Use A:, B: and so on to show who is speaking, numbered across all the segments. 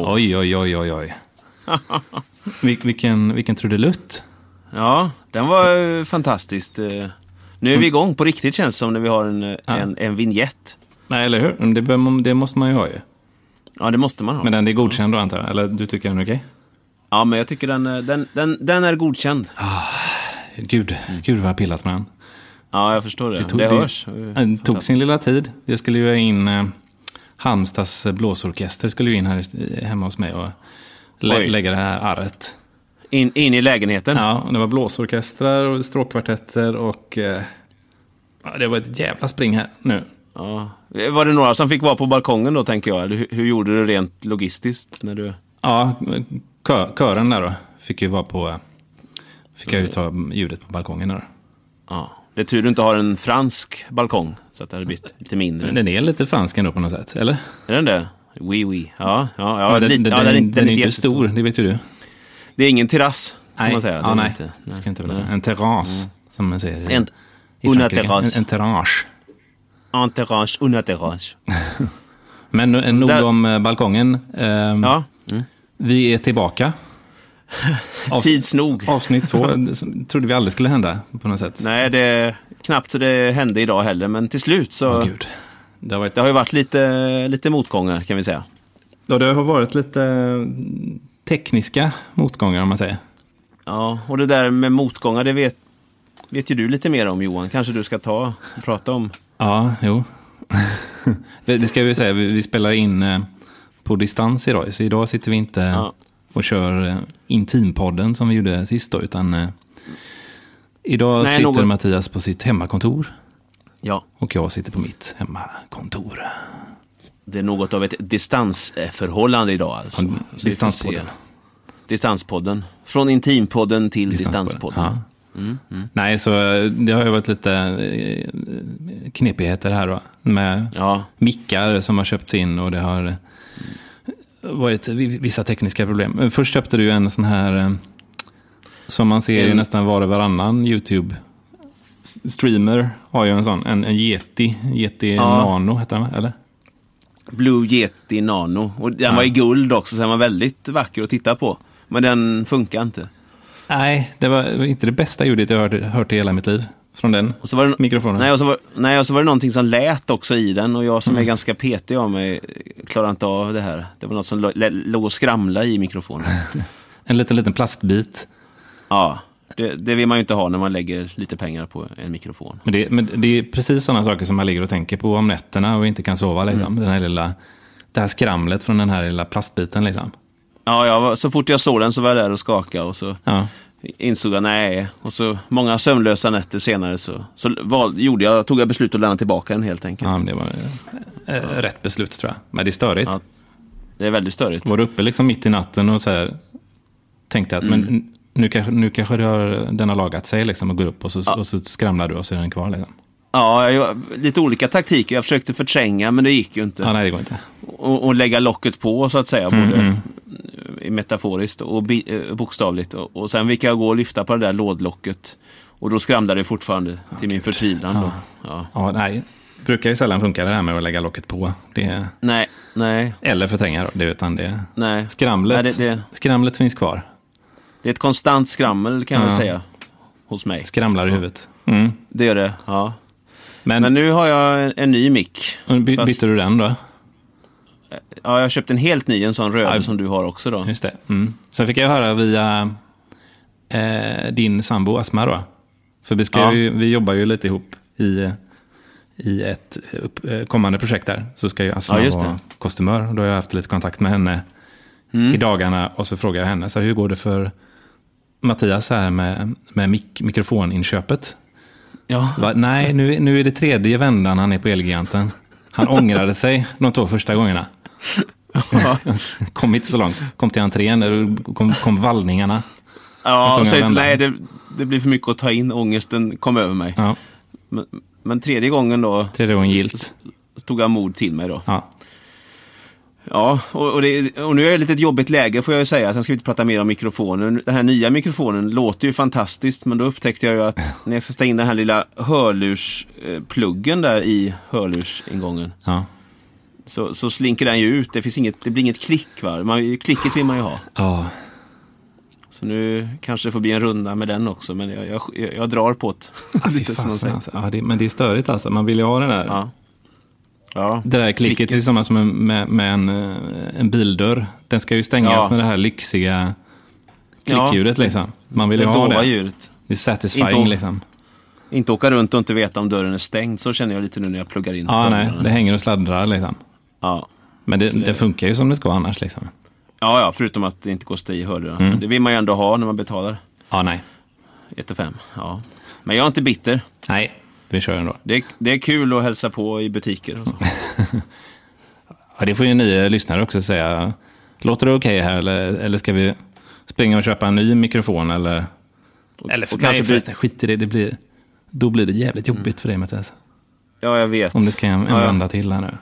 A: Wow!
B: Oj, oj, oj, oj, oj. Vil, vilken, vilken trudelutt.
A: Ja, den var eh, fantastiskt. eh. Nu är vi igång på riktigt känns det som när vi har en, eh, en, en vignett.
B: Nej, eller hur? Det, bör, det måste man ju ha ju.
A: Ja, det måste man ha.
B: Men den är godkänd då antar jag? Eller du tycker den är okej?
A: Ja, men jag tycker den, den, den, den är godkänd.
B: Gud, gud vad jag pillat med den.
A: Ja, jag förstår det. Det,
B: tog-
A: hörs.
B: Den tog sin lilla tid. Jag skulle ju in Halmstads blåsorkester skulle ju in här hemma hos mig och lä- lägga det här arret.
A: In, in i lägenheten.
B: Ja, och det var blåsorkestrar och stråkkvartetter och eh, det var ett jävla spring här nu.
A: Ja. Var det några som fick vara på balkongen då, tänker jag? Eller hur, hur gjorde du rent logistiskt? När du...
B: Ja, kö, kören där då fick ju vara på, fick jag ju ta ljudet på balkongen där.
A: Ja. Det är tur du inte har en fransk balkong, så att det hade blivit lite mindre.
B: Den är lite fransk ändå på något sätt, eller?
A: Är den det? Oui, oui. Ja, ja, ja,
B: Ja, den,
A: lite,
B: den,
A: ja,
B: den,
A: är
B: den, är inte
A: jättestor.
B: stor, det vet ju du.
A: Det är ingen terrass, kan man säga.
B: ja, nej.
A: Inte,
B: det ska inte vilja säga. En terrass, som man säger
A: En- una terrasse.
B: En, en terrasse.
A: En terrasse, una terrasse.
B: Men eh, nog
A: Där-
B: om eh, balkongen. Ehm,
A: Ja,
B: Vi är tillbaka. Av,
A: tids nog.
B: avsnitt två trodde vi aldrig skulle hända på något sätt.
A: Nej, det är knappt så det hände idag heller, men till slut så...
B: Åh, gud. Det har varit,
A: Det har ju varit lite, lite motgångar, kan vi säga.
B: ja, det har varit lite eh, tekniska motgångar om man säger.
A: Ja, och det där med motgångar, det vet, vet ju du lite mer om Johan. Kanske du ska ta och prata om.
B: Ja, jo. det ska vi säga, vi, vi spelar in eh, på distans idag. Så idag sitter vi inte
A: Ja.
B: och kör eh, intimpodden som vi gjorde sist då, utan eh, idag
A: Nej,
B: sitter
A: något-
B: Mattias på sitt hemmakontor
A: Ja,
B: och jag sitter på mitt hemmakontor.
A: det är något av ett distansförhållande idag alltså.
B: Ja, distanspodden.
A: Distanspodden. Från intimpodden till distanspodden.
B: Ja. Nej, så eh, det har ju varit lite eh, knepigheter här då. Med
A: Ja,
B: mickar som har köpts in och det har varit vissa tekniska problem. Först köpte du en sån här eh, som man ser i nästan var och varannan YouTube-streamer har ju en sån, en, en Yeti, Yeti
A: Ja.
B: Nano heter den eller?
A: Blue Yeti Nano. Och den var i guld också, så den var väldigt vacker att titta på. Men den funkar inte.
B: Nej, det var inte det bästa ljudet jag hört, hört i hela mitt liv. Från den
A: Och så var det,
B: mikrofonen.
A: nej, och så var, nej, och så var det någonting som lät också i den och jag som är ganska petig av mig klarar inte av det här. Det var något som låg och skramla i mikrofonen.
B: En liten, liten plastbit.
A: Ja, det, det vill man ju inte ha när man lägger lite pengar på en mikrofon.
B: Men det, men det är precis sådana saker som man ligger och tänker på om nätterna och inte kan sova. Liksom. Den här lilla, det här skramlet från den här lilla plastbiten. Liksom.
A: Ja, var, så fort jag såg den så var jag där och skakade och så
B: Ja.
A: Insåg jag nej. Och så många sömnlösa nätter senare så, så val, gjorde jag, tog jag beslut att lämna tillbaka den helt enkelt.
B: Ja, det var eh, eh, rätt beslut tror jag. Men det är störigt.
A: Ja. Det är väldigt störigt.
B: Var du uppe liksom mitt i natten och så här, tänkte att
A: Mm.
B: men, nu, kanske, nu kanske det har, den har lagat sig liksom, och går upp och så, och så skramlar du och så är den kvar. Liksom.
A: Ja, jag, lite olika taktiker. Jag försökte förtränga men det gick ju inte.
B: Ja, nej, det går inte.
A: och, och lägga locket på så att säga,
B: Mm,
A: både i metaforiskt och eh, bokstavligt. Och, sen fick jag gå och lyfta på det där lådlocket. Och då skramlade det fortfarande till min förtvivlan. Då. Ja.
B: Ja, nej. Brukar ju sällan funka det här med att lägga locket på. Det,
A: Nej, nej,
B: eller förtränga det, utan det,
A: nej.
B: skramlet,
A: Nej, det, det,
B: skramlet finns kvar.
A: det är ett konstant skrammel kan jag
B: Ja.
A: säga. Hos mig.
B: Skramlar i huvudet. Mm.
A: Det gör det, ja.
B: Men,
A: Men nu har jag en, en ny mick. fast-
B: bytte du den då?
A: Ja, jag har köpt en helt ny, en sån röd
B: Ja.
A: som du har också då.
B: Just det. Mm. Sen fick jag höra via eh, din sambo Asma då. För vi, ska
A: Ja.
B: ju, vi jobbar ju lite ihop i, i ett upp, eh, kommande projekt där. Så ska ju Asma
A: Ja,
B: vara kostymör. Då har jag haft lite kontakt med henne
A: Mm.
B: i dagarna. Och så frågar jag henne, så här, hur går det för Mattias här med, med mik mikrofoninköpet?
A: Ja.
B: Va, nej, nu, nu är det tredje vändan han är på Elgiganten. Han ångrade sig de två första gångerna. Kom inte så långt. Kom till entrén, där kom, kom vallningarna.
A: Ja, så, nej, det, det blir för mycket att ta in. Ångesten kom över mig.
B: Ja,
A: Men, men tredje gången då
B: tredje gången gilt.
A: tog jag mod till mig då.
B: Ja.
A: Ja, och, och, det, och nu är i ett litet jobbigt läge får jag ju säga. Sen ska vi inte prata mer om mikrofonen. Den här nya mikrofonen låter ju fantastiskt, men då upptäckte jag ju att när jag ska ställa in den här lilla hörlurspluggen där i hörlursingången,
B: Ja.
A: Så, så slinker den ju ut. Det, finns inget, det blir inget klick. Va? Man, klicket vill man ju ha.
B: Ja,
A: Så nu kanske det får bli en runda med den också, men jag, jag, jag, jag drar på det.
B: ah,
A: Lite
B: fasen alltså. ja det, Men det är störigt alltså. Man vill ju ha den där.
A: Ja. Ja.
B: Det där klicket,
A: Klicket.
B: är samma som en, med, med en, eh, en bildörr. Den ska ju stängas
A: Ja.
B: med det här lyxiga klickljudet liksom. Man vill
A: Det
B: ju ha
A: dova
B: det.
A: ljudet.
B: Det är satisfying
A: Inte om-
B: liksom.
A: Inte åka runt och inte veta om dörren är stängd. Så känner jag lite nu när jag pluggar in.
B: Ja, nej, det hänger och sladdrar liksom.
A: Ja.
B: Men det,
A: det-
B: funkar ju som det ska annars liksom.
A: ja, ja, förutom att det inte går att stå i hörlurarna.
B: Mm.
A: Det vill man ju ändå ha när man betalar
B: Ja, nej.
A: 1 5. Ja. Men jag är inte bitter.
B: Nej, vi kör ändå.
A: Det det är kul att hälsa på i butiker och så.
B: Ja, det får ju ni lyssnare också säga. Låter det okej här eller, eller ska vi springa och köpa en ny mikrofon? Eller, eller för,
A: och
B: nej,
A: kanske
B: förresten, skit i det. det blir, då blir det jävligt jobbigt för dig Mattias.
A: Ja, jag vet.
B: Om det ska en
A: ja, ja.
B: till här nu.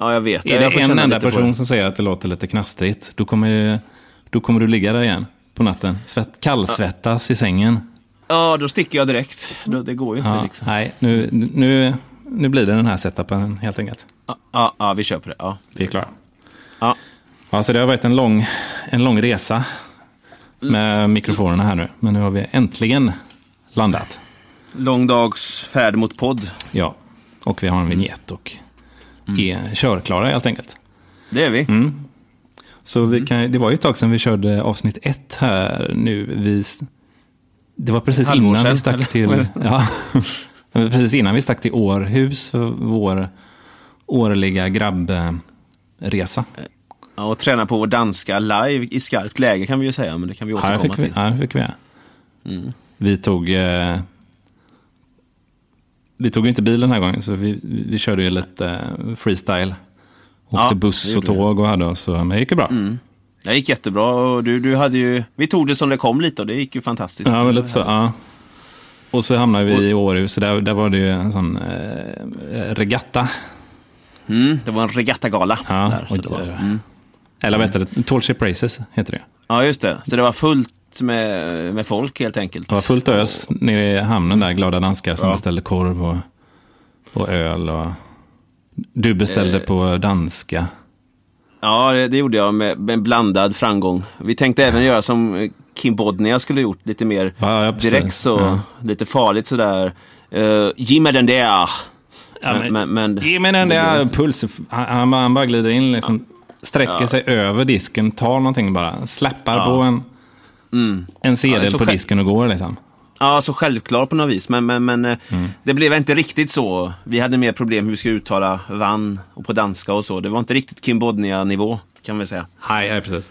A: Ja, jag vet.
B: Är
A: Jag
B: det en enda person som säger att det låter lite knastrigt, då kommer, ju, då kommer du ligga där igen på natten. Svett, kallsvettas i sängen.
A: Ja, då sticker jag direkt. Det går ju inte
B: Ja,
A: liksom.
B: Nej, nu, nu, nu blir det den här setupen helt enkelt.
A: Ja, ja, ja, vi kör på det. Ja.
B: Vi är klara.
A: Ja.
B: Ja, så det har varit en lång, en lång resa med mikrofonerna här nu. Men nu har vi äntligen landat.
A: Lång dags färd mot podd.
B: Ja, och vi har en vignett och är körklara helt enkelt.
A: Det är vi.
B: Mm. Så
A: Mm.
B: vi kan, det var ju ett tag sedan vi körde avsnitt ett här nu. Vi, det var precis innan vi stack
A: eller?
B: till... Ja, precis innan vi stack till Århus för vår årliga grabbresa.
A: Ja, och träna på vår danska live i skarpt läge kan vi ju säga, men det kan vi återkomma
B: det fick vi,
A: till.
B: det fick vi.
A: Mm.
B: Vi tog... Eh, vi tog ju inte bil den här gången, så vi, vi körde ju lite eh, freestyle. Åkte
A: Ja,
B: buss och tåg och hade oss, men det gick ju bra.
A: Det gick jättebra och du, du hade ju... Vi tog det som det kom lite och det gick ju fantastiskt.
B: Ja, men lite så. Ja. Och så hamnade vi i Århus, så där, där var det ju en sån eh, regatta.
A: Mm, det var en regattagala.
B: Ja,
A: där, så det var, mm.
B: Eller vad heter det? Tall Ship Races heter det.
A: ja, just det. Så det var fullt med, med folk helt enkelt.
B: Det var fullt ös nere i hamnen där, glada danskar som
A: Ja.
B: beställde korv och, och öl. Och... Du beställde
A: Eh.
B: på danska.
A: Ja, det, det gjorde jag med, med blandad framgång. Vi tänkte även göra som eh, Kim Bodnia skulle gjort, lite mer
B: Ja, ja,
A: direkt så, lite farligt sådär. Uh, ge mig den där!
B: Ja,
A: men, men, men,
B: Ge mig den där
A: inte.
B: puls. Han, han, bara- glider in, liksom, sträcker sig över disken, tar någonting bara, släppar på en,
A: Mm.
B: en sedel
A: så
B: på
A: själv-
B: disken och går. Liksom.
A: Ja, så självklart på något vis. Men, men, men eh,
B: Mm.
A: det blev inte riktigt så. Vi hade mer problem hur vi skulle uttala vann och på danska och så. Det var inte riktigt Kim Bodnia-nivå, kan vi säga.
B: Nej, nej, precis.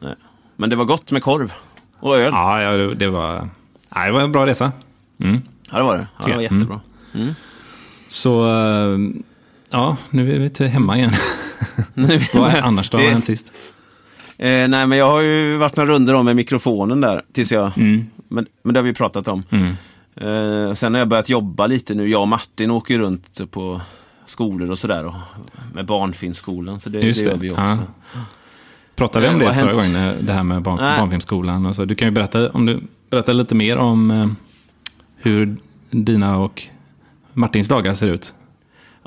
A: Nej. Men det var gott med korv och öl. Ja,
B: Ja, ja det, var, nej, det var en bra resa. Mm.
A: det var det. Ja, det var
B: Tycker jag.
A: jättebra.
B: Så, eh, ja, nu är vi hemma igen. Vad är annars då? Vad har hänt sist?
A: Eh, nej, men jag har ju varit några runder om med mikrofonen där. Tills jag,
B: Mm.
A: men, men det har vi pratat om. Eh, sen har jag börjat jobba lite nu. Jag och Martin åker runt på skolor och sådär. Med barnfilmsskolan. Så det,
B: Just
A: det
B: det.
A: gör vi också.
B: Ja. Pratade vi om
A: Eh,
B: det
A: har
B: förra gången, det här med barn, barnfilmsskolan? Och så. Du kan ju berätta, om du berättar lite mer om eh, hur dina och Martins dagar ser ut.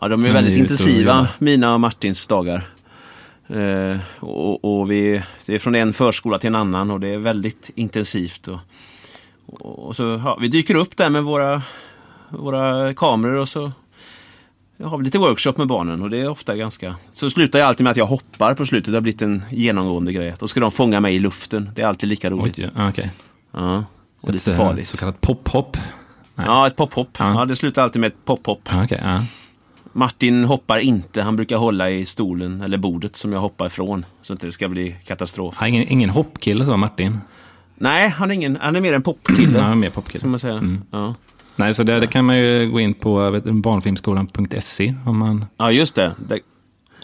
A: Ja, de är väldigt intensiva, mina och Martins dagar. Eh, och och vi, det är från en förskola till en annan och det är väldigt intensivt. Och, och, så, ja, vi dyker upp där med våra, våra kameror och så har vi lite workshop med barnen och det är ofta ganska... Så slutar jag alltid med att jag hoppar på slutet. Det har blivit en genomgående grej. Då ska de fånga mig i luften. Det är alltid lika roligt.
B: Oj, ja, okej.
A: Ja, och lite
B: Ett, eh,
A: farligt.
B: Så kallat pop-hopp.
A: Ja, ett pop-hopp.
B: Ja.
A: Ja. det slutar alltid med ett pop-hopp.
B: Okej, ja.
A: Martin hoppar inte. Han brukar hålla i stolen eller bordet som jag hoppar ifrån. Så inte det ska bli katastrof.
B: Ja, ingen, ingen hoppkille så, Martin.
A: Nej, han är, ingen, han är mer en popkille.
B: Ja, mer popkille.
A: Kan man säga.
B: Mm.
A: Ja.
B: Nej, så där, det kan man ju gå in på vet, barnfilmskolan.se om man,
A: ja, just det. det.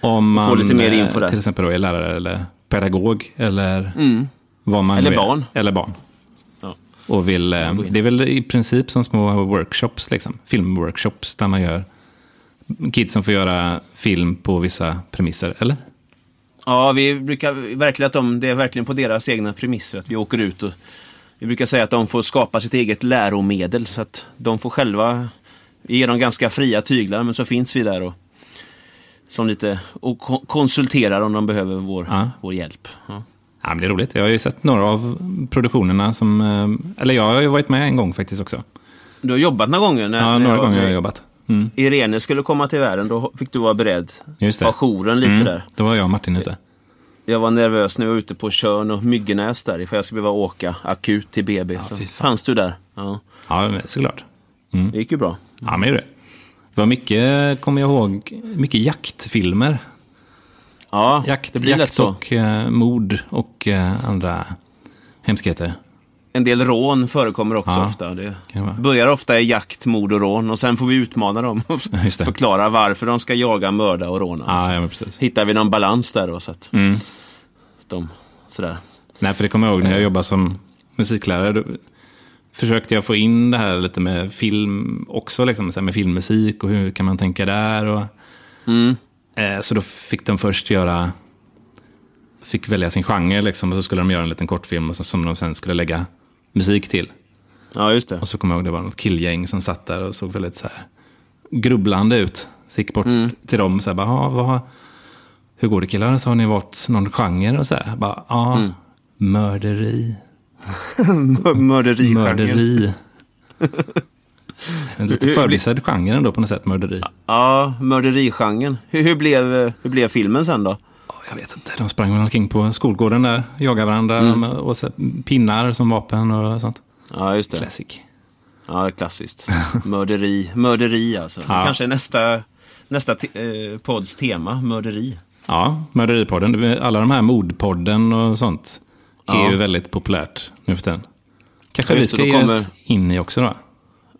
B: om man
A: få lite mer info
B: eh,
A: där.
B: till exempel då är lärare eller pedagog eller
A: Mm.
B: vad man
A: Eller
B: nu är.
A: barn.
B: Eller barn.
A: Ja.
B: Och vill, eh, det är väl i princip som små workshops, liksom. filmworkshops där man gör kidsen får göra film på vissa premisser, eller?
A: Ja, vi brukar verkligen att de, det är verkligen på deras egna premisser att vi åker ut och vi brukar säga att de får skapa sitt eget läromedel så att de får själva, vi ger dem ganska fria tyglar men så finns vi där och som lite och ko- konsulterar om de behöver vår,
B: Ja.
A: vår hjälp. Ja.
B: Ja, men det är roligt. Jag har ju sett några av produktionerna som... eh, Eller jag har ju varit med en gång faktiskt också.
A: Du har jobbat några gånger? När,
B: Ja, några gånger har jag jobbat. Mm,
A: Irene skulle komma till världen, då fick du vara beredd.
B: just det.
A: Ha jouren lite
B: Mm,
A: där.
B: Då var jag och Martin ute.
A: Jag var nervös när jag var ute på Tjörn och Myggenäs där, för jag skulle behöva åka akut till BB. så
B: fy fan.
A: fanns du där. Ja,
B: Ja, såklart.
A: det gick ju bra.
B: Ja, men det det. Var mycket, kommer jag ihåg, mycket jaktfilmer.
A: Ja,
B: Jakt,
A: det blir lätt
B: jakt
A: så.
B: och eh, mord och eh, andra hemskheter.
A: En del rån förekommer också
B: Ja,
A: ofta. Det börjar ofta i jakt, mord och rån och sen får vi utmana dem och förklara varför de ska jaga, mörda och råna.
B: Ja, ja.
A: Hittar vi någon balans där då så att
B: Mm.
A: de, sådär.
B: Nej, för det kommer jag ihåg när jag jobbade som musiklärare. Då försökte jag få in det här lite med film också, liksom, med filmmusik och hur kan man tänka där. Och,
A: Mm.
B: eh, så då fick de först göra, fick välja sin genre liksom, och så skulle de göra en liten kortfilm och så, som de sen skulle lägga musik till.
A: Ja, just det.
B: Och så kommer jag ihåg det var något killgäng som satt där och såg väldigt så här grubblande ut. Så gick bort till dem och så här, bara, "Ja, vad, hur går det killar? Så har ni valt någon genre? Och så här, bara, ja, mörderi.
A: Mörderigenren.
B: Mörderi. En lite förbisedd genre ändå på något sätt, mörderi.
A: Ja, mörderigenren. Hur, hur, blev, hur blev filmen sen då?
B: Ja, Jag vet inte, de sprang väl omkring på skolgården där, jagade varandra med- och så pinnar som vapen och sånt.
A: Ja, just det.
B: Classic.
A: Ja, är klassiskt. Mörderi, mörderi alltså.
B: Ja.
A: kanske är nästa, nästa eh, podds tema, mörderi.
B: Ja, Mörderipodden. Är- Alla de här mordpodden och sånt är
A: Ja.
B: ju väldigt populärt nu för tiden. Kanske
A: Ja,
B: vi ska ge
A: kommer-
B: oss in i också då.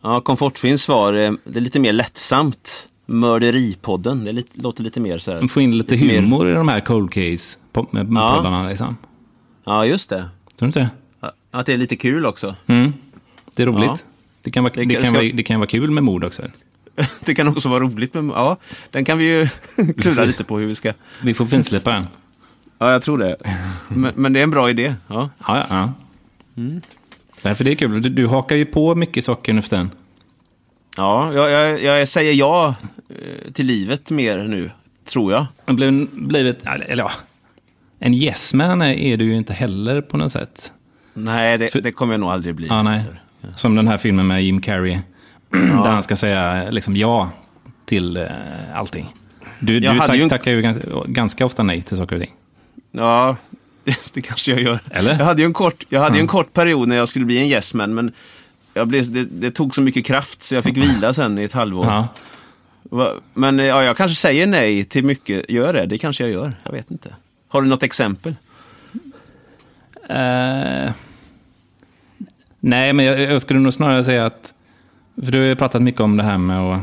A: Ja, Komfortfins svar, det är lite mer lättsamt. Mörderipodden, det lite, låter lite mer så här.
B: Få in lite,
A: Lite mer-
B: humor i de här cold case-poddarna. Liksom.
A: Ja, just det.
B: Tror du inte det?
A: Ja, Att det är lite kul också.
B: Mm. Det är roligt.
A: Ja.
B: Det, kan vara,
A: Det
B: det,
A: kan- ska-
B: vara, det kan vara kul med mord också.
A: Det kan också vara roligt, men ja, den kan vi ju klura lite på hur vi ska...
B: Vi får finslipa den.
A: Ja, jag tror det. Men, men det är en bra idé. Ja,
B: Ja, ja. ja.
A: Mm.
B: Därför det är kul. Du, du hakar ju på mycket saker nu för tiden.
A: Ja jag, jag, jag säger ja eh, till livet mer nu, tror jag.
B: Det blev, blivit, eller ja, en yes man är, du ju inte heller på något sätt.
A: Nej, det,
B: För-
A: det kommer jag nog aldrig bli.
B: Ja, nej. Som den här filmen med Jim Carrey. Där han ska säga liksom ja till eh, allting. Du, du
A: Jag
B: tack,
A: ju
B: tackar ju ganska, ganska ofta nej till saker och ting.
A: Ja, det, det kanske jag gör.
B: Eller?
A: Jag hade ju en kort, jag hade ju en kort period när jag skulle bli en yes man, men jag blev, det, det tog så mycket kraft så jag fick vila sen i ett halvår.
B: Ja.
A: Men eh, ja, jag kanske säger nej till mycket. Gör det? Det kanske jag gör. Jag vet inte. Har du något exempel?
B: Eh, nej, men jag, jag skulle nog snarare säga att... För du har ju pratat mycket om det här med att,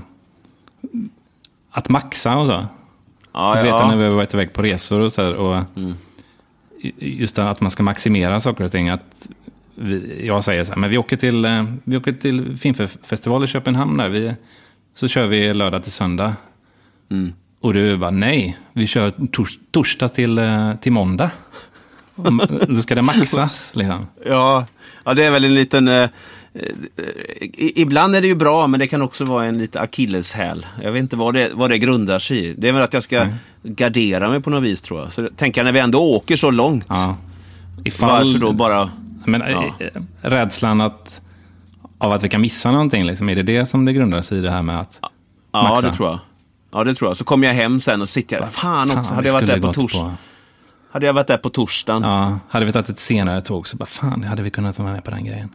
B: att maxa och så.
A: Ja,
B: Jag vet
A: ja.
B: när vi har varit iväg på resor och så här, och Just det, att man ska maximera saker och ting. Att vi, jag säger så här, men vi åker till, eh, vi åker till filmfestival i Köpenhamn där. Vi, så kör vi lördag till söndag.
A: Mm.
B: Och du bara, nej, vi kör tors, torsdag till, eh, till måndag. Om- Då ska det maxas liksom.
A: Ja, ja, det är väl en liten... Eh, eh, ibland är det ju bra, men det kan också vara en lite akilleshäl. Jag vet inte vad det, vad det grundar sig i. Det är väl att jag ska
B: Nej.
A: gardera mig på något vis, tror jag. Så tänker jag, när vi ändå åker så långt,
B: Ja. Ifall,
A: varför då bara...
B: Men,
A: Ja.
B: eh, Rädslan att, av att vi kan missa någonting, liksom, är det det som det grundar sig i det här med att
A: Ja,
B: maxa?
A: det tror jag. Ja, det tror jag. Så kommer jag hem sen och sitter jag Fan också, hade jag varit där på,
B: gått
A: tors... hade jag varit där på torsdagen. Ja.
B: Ja, hade vi tagit ett senare tåg så bara fan, hade vi kunnat vara med på den grejen.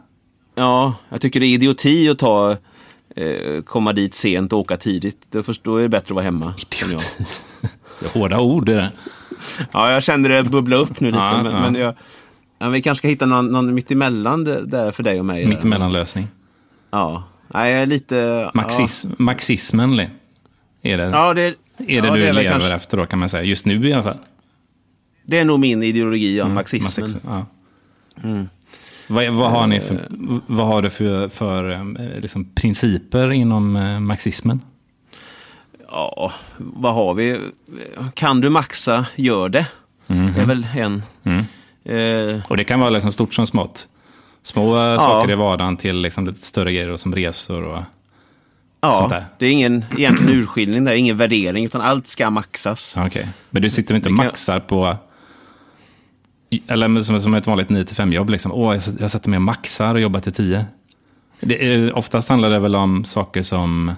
A: jag tycker det är idioti att ta... Eh, komma dit sent och åka tidigt. Då, först, då är det bättre att vara hemma. känner jag.
B: Det är hårda ord det där.
A: Ja, jag kände det bubbla upp nu lite.
B: Ja,
A: men,
B: ja.
A: men jag, ja, vi kanske ska hitta någon, någon mittemellan det- där för dig och mig.
B: Mittemellanlösning.
A: Ja, Nej, jag är lite...
B: Marxism, Marxismen li- är det,
A: Ja, ja det,
B: är det
A: ja,
B: du
A: väl
B: lever
A: kanske-
B: efter då kan man säga. Just nu i alla fall.
A: Det är nog min ideologi om marxismen.
B: Marxism, Ja.
A: Mm.
B: Vad, vad har ni
A: Eh.
B: för, vad har du för, för eh, liksom, principer inom eh, marxismen?
A: Ja, vad har vi? Kan du maxa, gör det. Det är väl en.
B: Mm.
A: Eh,
B: Och det kan vara liksom stort som smått. Små eh, saker i vardagen till liksom lite större grejer och som resor och sånt
A: Ja,
B: där?
A: det är ingen egentligen urskiljning där, ingen värdering, utan allt ska maxas.
B: Ja, Okej. Men du sitter inte och
A: kan-
B: maxar på... Eller som, som ett vanligt 9-5-jobb. Liksom. Åh, jag, jag sätter mig och maxar och jobbar till 10. Det är, oftast handlar det väl om saker som...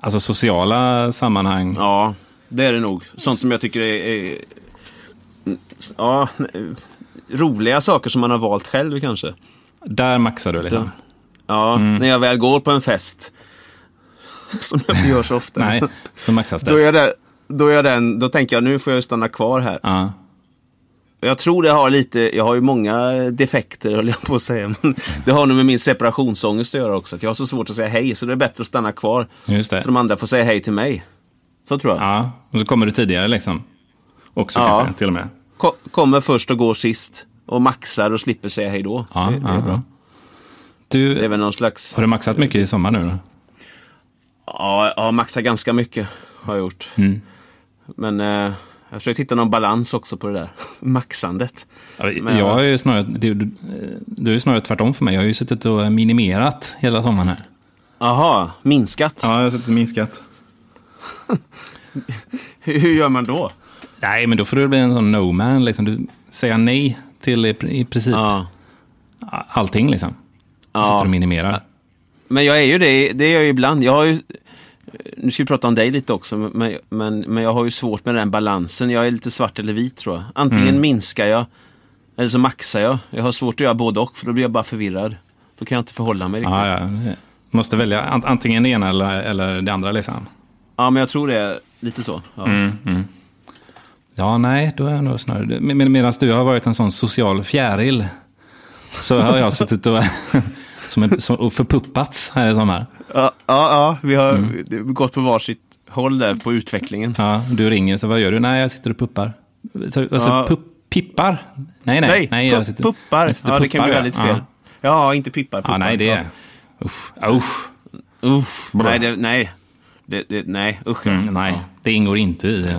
B: Alltså sociala sammanhang.
A: Ja, det är det nog. Sånt som jag tycker är... är ja, roliga saker som man har valt själv kanske.
B: Där maxar du liksom.
A: Ja, när jag väl går på en fest. Som jag inte gör så ofta.
B: Nej, då maxas
A: Då, är
B: det.
A: då, är den, då tänker jag nu får jag stanna kvar här.
B: Ja.
A: Jag tror det har lite, jag har ju många defekter höll jag på att säga. Men det har nog med min separationsångest att göra också. Att jag har så svårt att säga hej, så det är bättre att stanna kvar.
B: Just det.
A: Så de andra får säga hej till mig. Så tror jag.
B: Ja, och så kommer du tidigare liksom. Också
A: Ja.
B: kanske, till och med.
A: Ko- kommer först och går sist. Och maxar och slipper säga hej då.
B: Ja,
A: det, det är bra.
B: ja.
A: Det är
B: Du,
A: väl någon slags...
B: har du maxat mycket i sommar nu då?
A: Ja, jag har maxat ganska mycket. Har jag gjort.
B: Mm.
A: Men eh, jag har försökt hitta någon balans också på det där. Maxandet. Men-
B: jag har ju snarare, du, du, du är ju snarare tvärtom för mig. Jag har ju suttit och minimerat hela sommaren här.
A: Jaha, minskat.
B: Ja, jag har suttit och minskat.
A: Hur, hur gör man då?
B: Nej, men då får du bli en sån no man. Liksom. Du säger nej till i, princip
A: Ja.
B: allting. Liksom.
A: Ja.
B: Sitter och minimerar.
A: Men jag är ju det, det är jag ju ibland. Jag har ju, nu ska vi prata om dig lite också, men, men, men jag har ju svårt med den balansen. Jag är lite svart eller vit tror jag. Antingen
B: Mm.
A: minskar jag, eller så maxar jag. Jag har svårt att göra både och, för då blir jag bara förvirrad. Då kan jag inte förhålla mig riktigt.
B: Ja, ja. Måste välja an- antingen det ena eller, eller det andra. Liksom.
A: Ja, men jag tror det är lite så. Ja.
B: Mm. Ja, nej, då är jag nog snarare... Med, med, Medan du har varit en sån social fjäril så har jag suttit och, som en, som, och förpuppats här i sommar.
A: Ja, ja, ja, vi har
B: Mm.
A: gått på varsitt håll där på utvecklingen.
B: Ja, du ringer, så vad gör du? Nej, jag sitter och puppar. Så, alltså,
A: Ja.
B: pupp, pippar? Nej, nej.
A: Nej,
B: jag sitter-
A: puppar.
B: jag sitter
A: Ja,
B: och
A: det kan bli
B: puppar,
A: väldigt
B: ja.
A: fel. Ja, inte pippar.
B: Ja,
A: puppar.
B: nej, det är... Usch, usch.
A: Uff, nej, det, nej. Det, det, nej, usch.
B: Mm, nej,
A: Ja.
B: det ingår inte i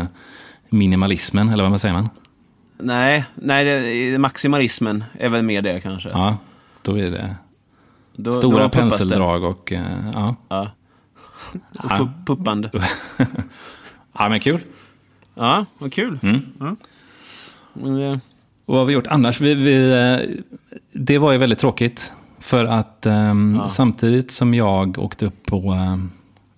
B: minimalismen, eller vad man säger man?
A: Nej, nej det, maximalismen är väl mer det kanske.
B: Ja, då är det
A: Då-
B: stora
A: då puppas det.
B: penseldrag och... eh, Ja.
A: Ja. Och
B: Ja.
A: pu- puppande.
B: ja, men kul.
A: Ja, vad kul.
B: Mm.
A: Ja. Men, eh,
B: Och vad har vi gjort annars? Vi, vi, eh, det var ju väldigt tråkigt. För att ehm,
A: Ja.
B: samtidigt som jag åkte upp på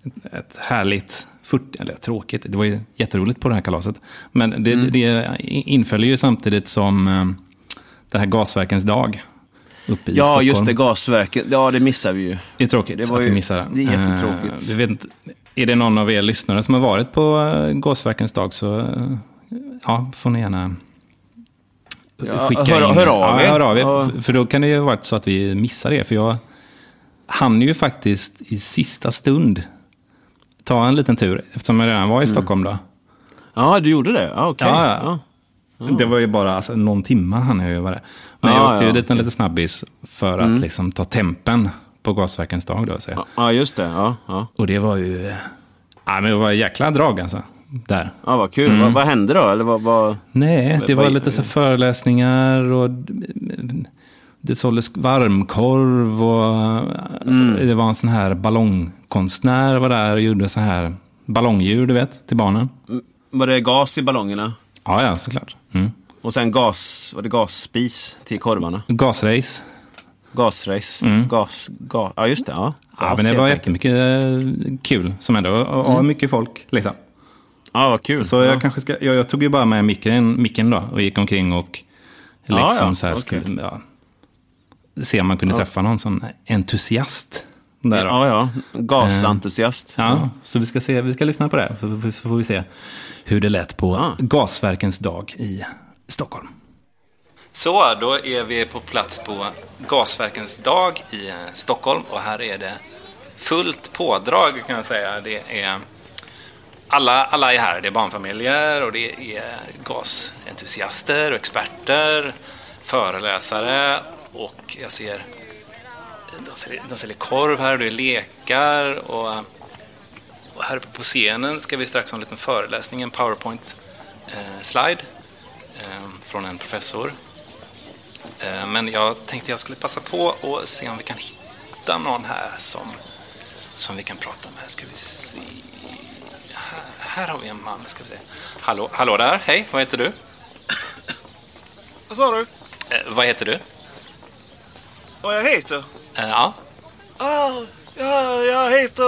B: ett- ett härligt, 40, eller tråkigt, det var ju jätteroligt på det här kalaset. Men det,
A: Mm.
B: det inföll ju samtidigt som um, den här gasverkens dag uppe i
A: ja,
B: Stockholm.
A: just det, gasverket. Ja, det missar vi ju.
B: Det är tråkigt
A: Det var
B: att vi
A: ju-
B: missar det.
A: det är jättetråkigt.
B: Eh, vi vet inte, är det någon av er lyssnare som har varit på uh, gasverkens dag så eh, ja, får ni gärna
A: Ja,
B: skicka
A: hör-
B: in.
A: hör av
B: ja,
A: er.
B: hör av er.
A: Ja.
B: För- För då kan det ju ha varit så att vi missar det. För jag hann ju faktiskt i sista stund ta en liten tur. Eftersom jag redan
A: Mm.
B: var i Stockholm då.
A: Ja, du gjorde det? Ja, okej.
B: Ja, ja. Det var ju bara alltså, någon timme hann jag ju vara det. Men
A: Ja,
B: jag åkte ju
A: ja,
B: dit en liten snabbis för att
A: Mm.
B: liksom ta tempen på gasverkens dag. Då, så.
A: Ja, ja, just det. Ja, ja.
B: Och det var ju... Ja, men det var jäkla drag alltså. Där.
A: ja vad kul.
B: Mm.
A: Vad, vad hände då? Eller vad, vad...
B: Nej, det
A: Vad-
B: var lite så föreläsningar och det såldes varmkorv och
A: Mm.
B: det var en sån här ballongkonstnär var där och gjorde så här ballongdjur, du vet, till barnen.
A: Var det gas i ballongerna?
B: Ja, ja, såklart. Mm.
A: Och sen gas, var det gasspis till korvarna?
B: Gasrace.
A: Gasrace? Gas, ga, ja, just det. Ja,
B: Mm. Ja,
A: Gas,
B: men det var jättemycket eh, kul som hände. Och, och mycket folk, liksom.
A: Ja, vad kul.
B: Så jag
A: ja.
B: kanske ska, jag, jag tog ju bara med micken, micken då och gick omkring och
A: Ja,
B: liksom
A: ja,
B: så här
A: okej.
B: skulle, ja, se om man kunde träffa någon sån entusiast. Där då.
A: Ja, ja. Gasentusiast.
B: Ja, så vi ska, se, vi ska lyssna på det, så, så får vi se hur det lät på
A: Ja.
B: Gasverkens dag i Stockholm. Så, då är vi på plats på Gasverkens dag i eh, Stockholm och här är det fullt pådrag kan jag säga. Det är alla, alla är här. Det är barnfamiljer och det är gasentusiaster och experter, föreläsare och jag ser de säljer, de säljer korv här och det är lekar och, och här uppe på scenen ska vi strax ha en liten föreläsning, en powerpoint-slide eh, från en professor. Eh, men jag tänkte jag skulle passa på och se om vi kan hitta någon här som, som vi kan prata med. Ska vi se. Här, här har vi en man. Ska vi se. Hallå, hallå där. Hej, vad heter du?
C: Vad sa du?
B: Eh, vad heter du?
C: Vad jag heter?
B: Eh, ja.
C: Ah, ja, jag heter,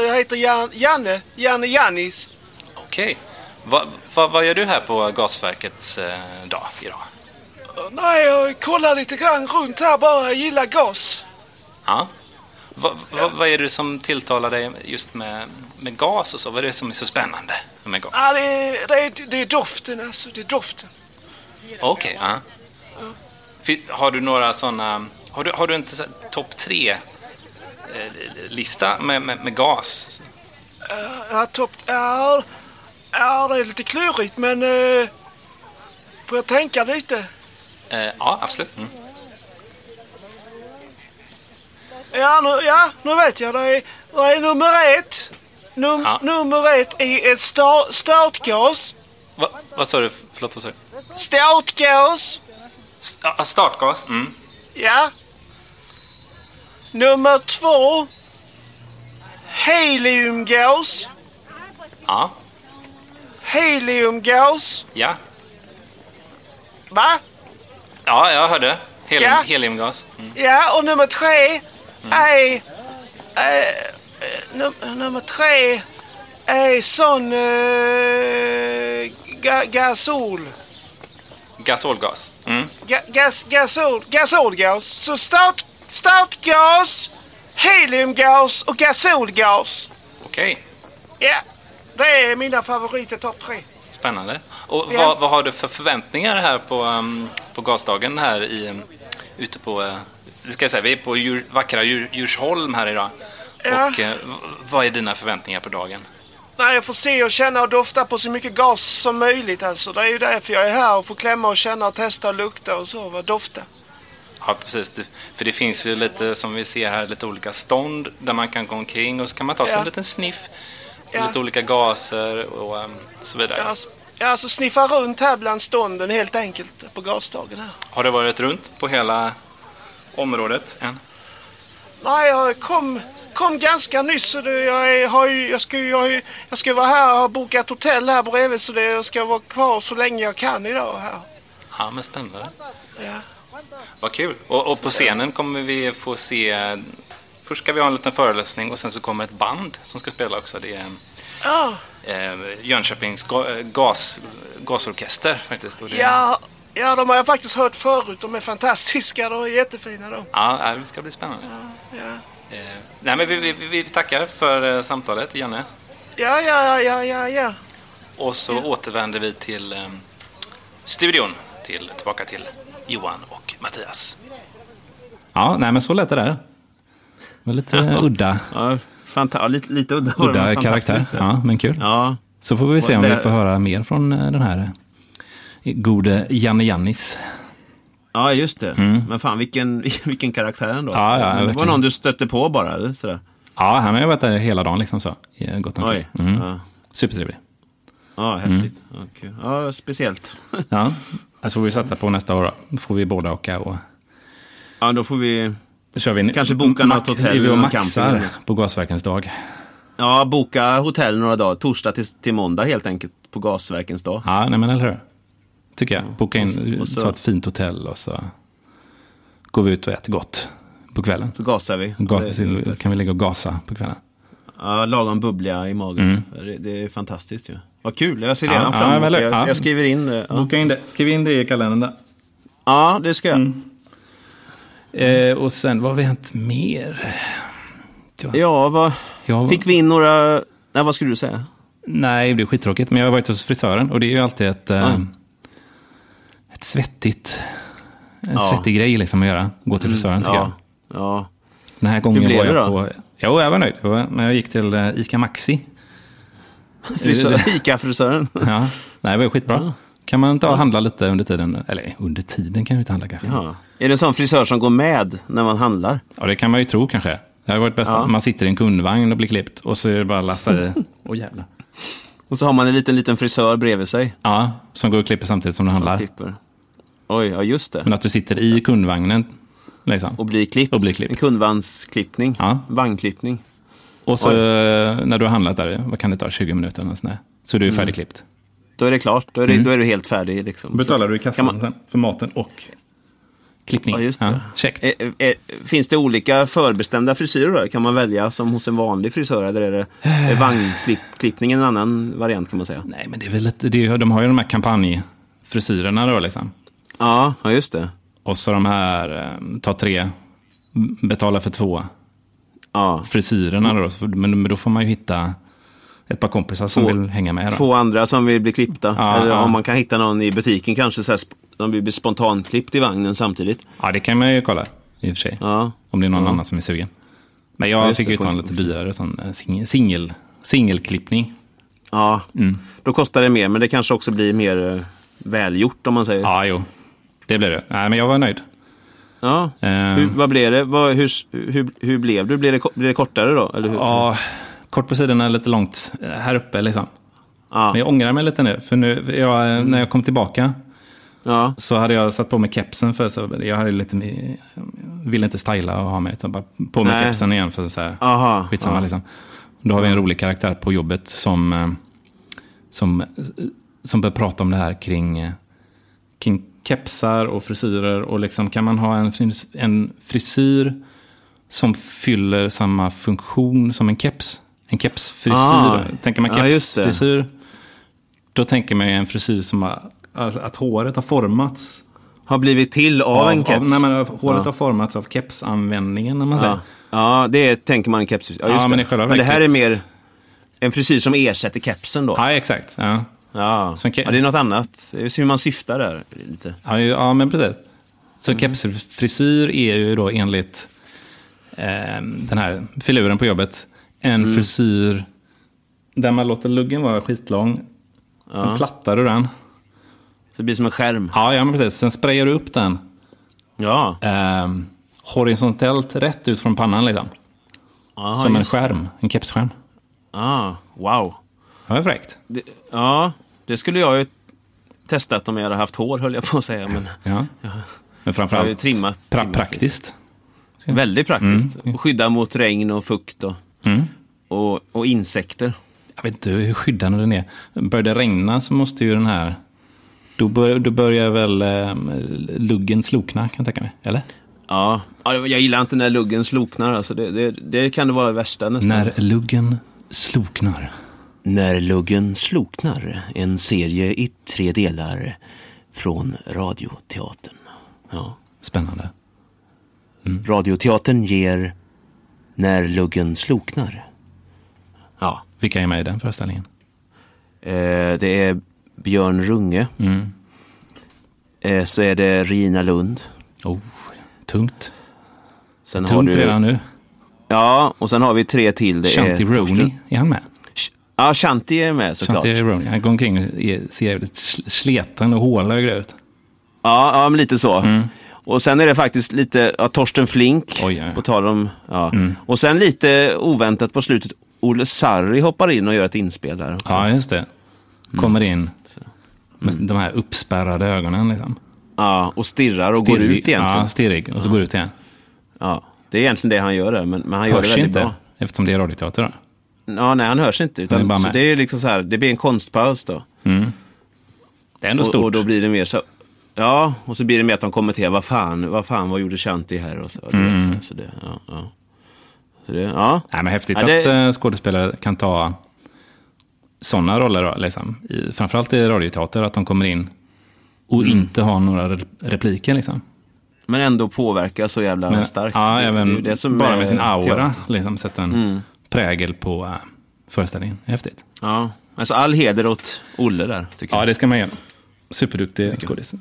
C: eh, jag heter Jan, Janne. Janne Jannis.
B: Okej. Va, va, vad gör du här på gasverkets eh, dag idag?
C: Nej, jag kollar lite grann runt här bara. Jag gillar gas.
B: Ja. Va, va, vad är det som tilltalar dig just med, med gas och så? Vad är det som är så spännande med gas?
C: Ah, det, är, det, är, det är doften alltså. Det är doften.
B: Okej, ja. Fi- Har du några sådana... Har du, har du inte topp tre eh, lista med, med, med gas?
C: Ja, topp... Ja, ja, det är lite klurigt men... Uh, får jag tänka lite?
B: Eh, ja, absolut. Mm.
C: Ja, nu, ja, nu vet jag. Det är, det är nummer ett. Num,
B: Ja.
C: Nummer ett är ett sta, startgas.
B: Va, vad sa du? Förlåt, vad sa du?
C: Startgas.
B: S- ja, startgas. Mm.
C: Ja. Nummer två. Heliumgas.
B: Ja.
C: Heliumgas.
B: Ja.
C: Va?
B: Ja, jag hörde. Helium,
C: Ja.
B: Heliumgas. Mm.
C: Ja, och nummer tre är... är num, nummer tre är sån... Uh, ga, gasol.
B: Gasolgas. Mm.
C: Ga, gas, gasol, gasolgas. Så start, startgas, heliumgas och gasolgas.
B: Okej.
C: Ja, det är mina favoriter topp tre.
B: Spännande. Och
C: Ja.
B: vad, vad har du för förväntningar här på, um, på gasdagen här i, um, ute på... Uh, det ska jag säga, vi är på djur, vackra djur, Djursholm här idag.
C: Ja.
B: Och v- vad är dina förväntningar på dagen?
C: Nej, jag får se och känna och dofta på så mycket gas som möjligt alltså. Det är ju därför jag är här och får klämma och känna och testa och lukta och så. Vad dofta.
B: Ja, precis. För det finns ju lite, som vi ser här, lite olika stånd där man kan gå omkring och så kan man ta sig
C: Ja.
B: en liten sniff.
C: Ja.
B: Lite olika gaser och um, så vidare.
C: Jag, alltså, alltså sniffar runt här bland stånden helt enkelt på gasdagen här.
B: Har du varit runt på hela området än?
C: Nej, jag kom, kom ganska nyss. Så det, jag, har ju, jag, ska, jag, jag ska vara här och har bokat hotell här bredvid så det, jag ska vara kvar så länge jag kan idag här.
B: Ja, men spännande.
C: Ja.
B: Vad kul. Och, och på scenen kommer vi få se... Först ska vi ha en liten föreläsning och sen så kommer ett band som ska spela också. Det är
C: Ja,
B: eh, Jönköpings ga, gas, gasorkester faktiskt. Det,
C: ja, ja, de har jag faktiskt hört förut. De är fantastiska. De är jättefina de.
B: Ja, det ska bli spännande.
C: Ja,
B: Eh, nej, men vi, vi, vi tackar för eh, samtalet, Janne.
C: ja, ja, ja, ja. ja.
B: Och så återvänder vi till eh, studion, till, tillbaka till Johan och Mattias.
D: Ja, nej men så lät det där. Det var lite eh, udda,
A: Ja, fanta- ja, lite, lite udda. det,
D: udda karaktär. Ja, men kul.
A: Ja,
D: Så får vi se om
A: Och
D: vi
A: det-
D: får höra mer från eh, den här eh, gode Janne Jannis.
A: ja, just det. Men fan, vilken, vilken karaktär ändå.
D: Mm. Ja, ja,
A: det var
D: verkligen.
A: någon du stötte på bara, eller? Sådär.
D: Ja, han har ju varit där hela dagen liksom så. i Gott.
A: Oj.
D: Mm.
A: Ja.
D: Supertrevlig.
A: Ja, häftigt. Ja, kul. ja, speciellt.
D: Ja, så får vi satsa på nästa år då. Får vi båda åka och
A: Ja, då får vi
D: kör vi en
A: Kanske boka något hotell
D: Vi och maxar på Gasverkens dag.
A: ja, boka hotell några dagar. Torsdag till, till måndag helt enkelt. På gasverkens dag.
D: Ja, nej men eller hur? Tycker jag. Boka in,
A: Och så-
D: ta ett fint hotell och så går vi ut och äter gott på kvällen.
A: Så gasar vi.
D: Gasa,
A: Det-
D: så kan vi ligga och gasa på kvällen.
A: Ja, lagom bubbliga i magen. Det, det är fantastiskt ju. Vad kul, jag ser redan
D: Mm. Ja,
A: fram
D: ja,
A: emot det. Jag,
D: ja.
A: jag skriver in det. Ja,
D: Boka in det. Skriv in det i kalendern där.
A: ja det ska jag.
D: Eh, och sen, vad har vi hänt mer?
A: Ja, vad...
D: Jag,
A: Fick vi in några... Nej, vad skulle du säga?
D: Nej, det är skittråkigt. Men jag har varit hos frisören och det är ju alltid ett, eh,
A: Mm.
D: ett svettigt, en
A: Ja.
D: svettig grej liksom att göra. Gå till frisören tycker jag.
A: Ja, ja.
D: Den här gången
A: Hur blev
D: var
A: det
D: jag
A: då?
D: på... Jo, jag var nöjd. Det Men jag gick till eh, Ica Maxi.
A: Frisör, Ica-frisören.
D: Ja, nej, det var skitbra. Kan man ta och handla lite under tiden? Eller under tiden kan vi inte handla kanske. Ja,
A: Ja. Är det en sån frisör som går med när man handlar?
D: det kan man ju tro kanske. Det har varit bäst
A: Ja.
D: man sitter i en kundvagn och blir klippt och så är det bara att lassa i. Åh jävlar.
A: Och så har man en liten, liten frisör bredvid sig.
D: Ja, som går och klipper samtidigt som du handlar.
A: klipper. Oj, ja just det.
D: Men att du sitter i kundvagnen. Liksom.
A: Och blir klippt.
D: Och blir klippt.
A: En kundvagnsklippning.
D: Ja.
A: Vagnklippning.
B: Och så eh, när du har handlat där, vad kan det ta, 20 minuter eller något sånt där, Så är du färdigklippt.
A: Då är det klart. Då är, det, då är du helt färdig. Liksom.
B: Betalar du i kassan
A: man-
B: för maten och klippning?
A: Ja, just det.
B: käckt.
A: Eh, eh, finns det olika förbestämda frisyrer? Kan man välja som hos en vanlig frisör? Eller är det är vagnklippning en annan variant kan man säga?
B: Nej, men det är väl lite, det är, de har ju de här kampanjfrisyrerna då liksom.
A: Ja, ja just det.
B: Och så de här, eh, ta tre, betala för två
A: Ja.
B: frisyrerna då. Men, men då får man ju hitta ett par kompisar som
A: Två-
B: vill hänga med. Då.
A: Två andra som vill bli klippta.
B: Ja,
A: eller
B: ja.
A: om man kan hitta någon i butiken kanske så här, som vill bli spontanklippt i vagnen samtidigt.
B: Ja, det kan man ju kolla i och för sig.
A: Ja.
B: Om det är någon annan som är sugen. Men jag
A: Ja,
B: fick ju ta en lite dyrare sån eh, sing- singel, singelklippning.
A: Ja,
B: Mm.
A: då kostar det mer men det kanske också blir mer eh, välgjort om man säger.
B: Ja, jo. Det blev det. Nej, men jag var nöjd.
A: Ja.
B: Eh,
A: Hur, vad blev det? Vad, hur, hur, hur blev det? Blev det, blev det kortare då? Eller hur?
B: Ja, kort på sidorna, lite långt eh, här uppe liksom.
A: Ja.
B: Men jag ångrar mig lite nu, för nu, jag, när jag kom tillbaka
A: ja.
B: så hade jag satt på mig kepsen för så jag hade lite, ville inte styla och ha mig, utan bara på mig
A: Nej.
B: kepsen igen för så här,
A: Aha.
B: skitsamma
A: ja.
B: liksom. Då har vi en rolig karaktär på jobbet som, eh, som, eh, som börjar prata om det här kring, kring kepsar och frisyrer och liksom kan man ha en, en frisyr som fyller samma funktion som en keps. En kepsfrisyr.
A: Ah.
B: Tänker man kepsfrisyr, då tänker man ju en frisyr som har, alltså att håret har formats
A: Har blivit till av, en keps?
B: nej, men håret
A: Ja.
B: har formats av kepsanvändningen, när man säger.
A: Ja. det tänker man en keps. Ja, just
B: Ja, men
A: det.
B: själva
A: men det här är mer en frisyr som ersätter kepsen då?
B: Ja, exakt. Ja.
A: Ja,
B: Som
A: ja det är något annat. Det är hur man syftar där. Lite.
B: Ja, ja men precis. Så
A: Mm.
B: kepsfrisyr är ju då enligt eh, den här filuren på jobbet en
A: Mm.
B: frisyr där man låter luggen vara skitlång. Sen plattar du den.
A: Så det blir som en skärm.
B: Ja, ja, men precis. Sen sprayar du upp den
A: Ja,
B: eh, horisontellt rätt ut från pannan liksom.
A: Aha,
B: som en
A: det.
B: skärm, en kepsskärm.
A: Ah, wow.
B: Det var fräckt.
A: Det, ja, det skulle jag ju testat om jag hade haft hår höll jag på att säga. Men
B: Ja. Men
A: Jag har ju
B: framförallt
A: trimmat-
B: pra-
A: trimmat
B: praktiskt.
A: väldigt praktiskt. Och skydda mot regn och fukt och,
B: Mm.
A: och, och insekter.
B: Jag vet inte hur skyddande den är. Börjar det regna så måste ju den här... Då, bör, då börjar väl eh, luggen slokna, kan jag tänka mig. Eller?
A: Ja, ja, jag gillar inte när luggen sloknar. Alltså det, det, det kan det vara det värsta nästan.
B: När luggen sloknar.
A: När luggen sloknar, en serie i tre delar från Radioteatern. Ja.
B: Spännande.
A: Radioteatern ger När luggen sloknar. Ja.
B: Vilka är med i den föreställningen?
A: Eh, det är Björn Runge.
B: Mm.
A: Eh, så är det Rina Lund.
B: Oh, tungt.
A: Sen har
B: Tungt
A: du,
B: redan nu.
A: Ja, och sen har vi tre till. Det
B: Shanti
A: är Torsten-
B: är han med?
A: Ja, Shanti är med såklart.
B: Shanti Roney. Han går omkring och ser jävligt sl- sleten och hålögd ut.
A: Ja, ja men lite så. Och sen är det faktiskt lite ja, Torsten Flink,
B: Mm. Oj, ja, ja.
A: på tal om... Ja. Och sen lite oväntat på slutet, Olle Sarri hoppar in och gör ett inspel där också.
B: Ja, just det. Kommer in med de här uppspärrade ögonen. Liksom.
A: Ja, och stirrar och går ut egentligen.
B: Ja,
A: Ja.
B: stirrig. Och så går ut igen.
A: det är egentligen det han gör där, men, men han gör det
B: Hörs
A: väldigt
B: inte,
A: bra.
B: eftersom det är radioteater. Då.
A: Ja, nej, han hörs inte.
B: Han
A: Utan,
B: bara
A: så det är liksom så här, det blir en konstpaus då.
B: Det är ändå
A: Och,
B: stort.
A: och då blir det mer så... Ja, och så blir det mer att de kommenterar, vad fan, vad fan, vad gjorde Shanti här? Och så, och
B: Mm.
A: så, så det, ja, ja. Så det, ja.
B: Nej, men häftigt
A: Ja, det-
B: att eh, skådespelare kan ta sådana roller. Liksom. I, framförallt i radioteater, att de kommer in och
A: Mm.
B: inte har några re- repliker. Liksom.
A: Men ändå påverka så jävla
B: Men,
A: starkt.
B: Ja,
A: Det- det är
B: även
A: det som
B: bara med sin aura.
A: teater.
B: Liksom, sätta en
A: Mm.
B: Prägel på uh, föreställningen. Häftigt.
A: Ja, alltså all heder åt Olle där,
B: Ja,
A: jag.
B: det ska man göra. Superduktig skådis.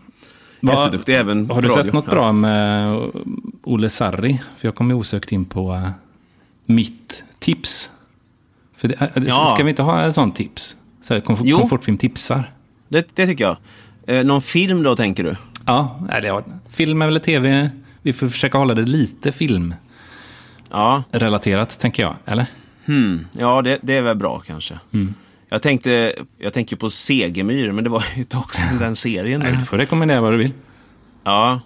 A: Jätteduktig även
B: Har du
A: radio.
B: sett något
A: Ja.
B: bra med Olle Sarri? För jag kom ju osökt in på eh, mitt tips. För det,
A: Ja.
B: Ska vi inte ha en sån tips? Så här, komfort,
A: Jo.
B: komfortfilm tipsar.
A: Det, det tycker jag. Eh, någon film då, tänker du?
B: Ja, det har, film eller tv. Vi får försöka hålla det lite filmrelaterat,
A: Ja,
B: tänker jag. Eller?
A: hmm. ja det, det är väl bra kanske.
B: Mm.
A: Jag tänkte, jag tänker på Segemyhr, men det var ju ett tag sedan den serien.
B: Nej, du får rekommendera vad du vill.
A: Ja.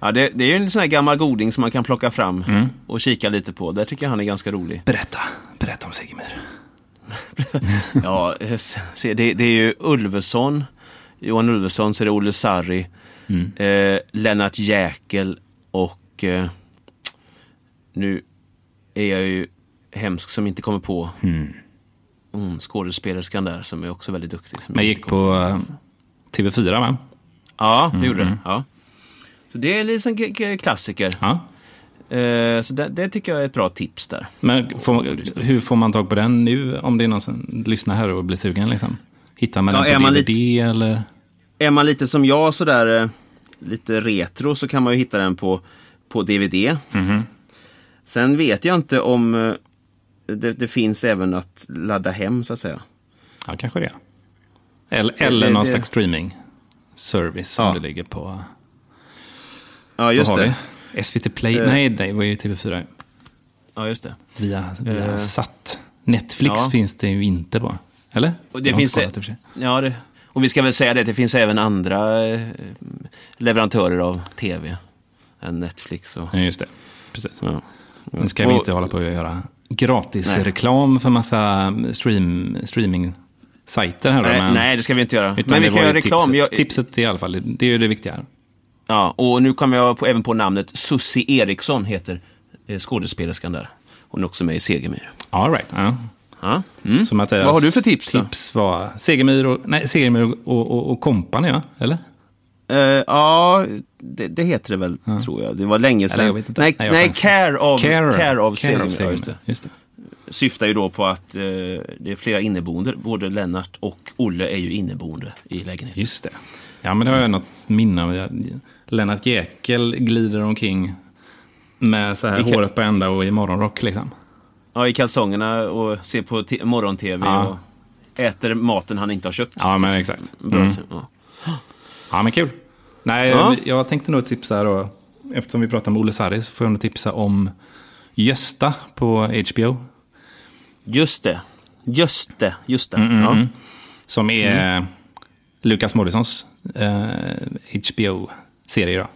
A: Ja, det, det är ju en sån här gammal goding som man kan plocka fram
B: Mm.
A: och kika lite på. Där tycker jag han är ganska rolig.
B: Berätta, berätta om Segemyhr.
A: Ja, se, det, det är ju Ulveson, Johan Ulveson, så är det Olle Sarri,
B: Mm.
A: eh, Lennart Jäkel och eh, nu är jag ju hemsk som inte kommer på mm, skådespelerskan där som är också väldigt duktig.
B: Men gick
A: kommer-
B: på eh, TV4 va?
A: Ja,
B: Mm,
A: det gjorde det. Ja. Så det är liksom klassiker.
B: Ja.
A: Eh, så det, det tycker jag är ett bra tips där.
B: Men får, hur får man tag på den nu om det är någon som lyssnar här och blir sugen? Liksom? Hittar man
A: Ja,
B: den på DVD eller?
A: Är man lite som jag sådär eh, lite retro så kan man ju hitta den på, på DVD.
B: Mhm.
A: Sen vet jag inte om eh, det, det finns även att ladda hem så att säga.
B: Ja, kanske det. Eller, eller
A: det-
B: någon
A: det-
B: slags streaming service som
A: Ja.
B: det ligger på.
A: Ja, just det.
B: vi? SVT Play?
A: Eh.
B: Nej, det var ju TV4.
A: Ja, just det.
B: Via, via
A: Eh.
B: SAT. Netflix
A: Ja.
B: finns det ju inte på. Eller?
A: Och det
B: Jag
A: finns
B: kollat sig.
A: Ja, det, och vi ska väl säga det, det finns även andra leverantörer av tv än Netflix. Och,
B: Ja, just det. Precis.
A: ja.
B: Nu ska vi
A: Och-
B: inte hålla på att göra gratis reklam för massa stream, streaming-sajter här. då,
A: Nej,
B: men,
A: nej, det ska vi inte göra. Men vi kan göra reklam.
B: Tipset,
A: Jag,
B: tipset i alla fall, det är ju det viktiga. här.
A: Ja, och nu kommer jag på, även på namnet Susie Eriksson heter eh, skådespelerskan där. Hon är också med i Segemyhr.
B: All right. Ja.
A: Ja. Mm.
B: Så Mattias,
A: Vad har du för tips då?
B: Tips var Segemyhr och, nej, Segemyhr och, och, och Company, ja? Eller?
A: Eh, ja, det, det heter det väl, tror jag. Det var länge sedan.
B: Eller.
A: Nej,
B: Nej,
A: nej. Care of,
B: Care,
A: care of
B: Care of
A: Ja, just det.
B: Just det.
A: Syftar ju då på att eh, det är flera inneboende. Både Lennart och Olle är ju inneboende i lägenheten.
B: Just det. Ja, men det har jag något minne av. Lennart Jäkel glider omkring med så här
A: Vilka-
B: håret på ända och i morgonrock liksom.
A: Ja, i kalsongerna och ser på morgon-tv
B: Ja.
A: och äter maten han inte har köpt.
B: Ja, men exakt.
A: Bra,
B: Mm.
A: ja.
B: Ja, men kul. Nej,
A: Ja.
B: jag tänkte nog tipsa då. Eftersom vi pratar om Olle Sarri så får jag nog tipsa om Gösta på HBO.
A: Just det. Just det. Just det.
B: Mm,
A: ja.
B: Som är
A: Mm.
B: Lukas Moodyssons eh, HBO-serie. Då.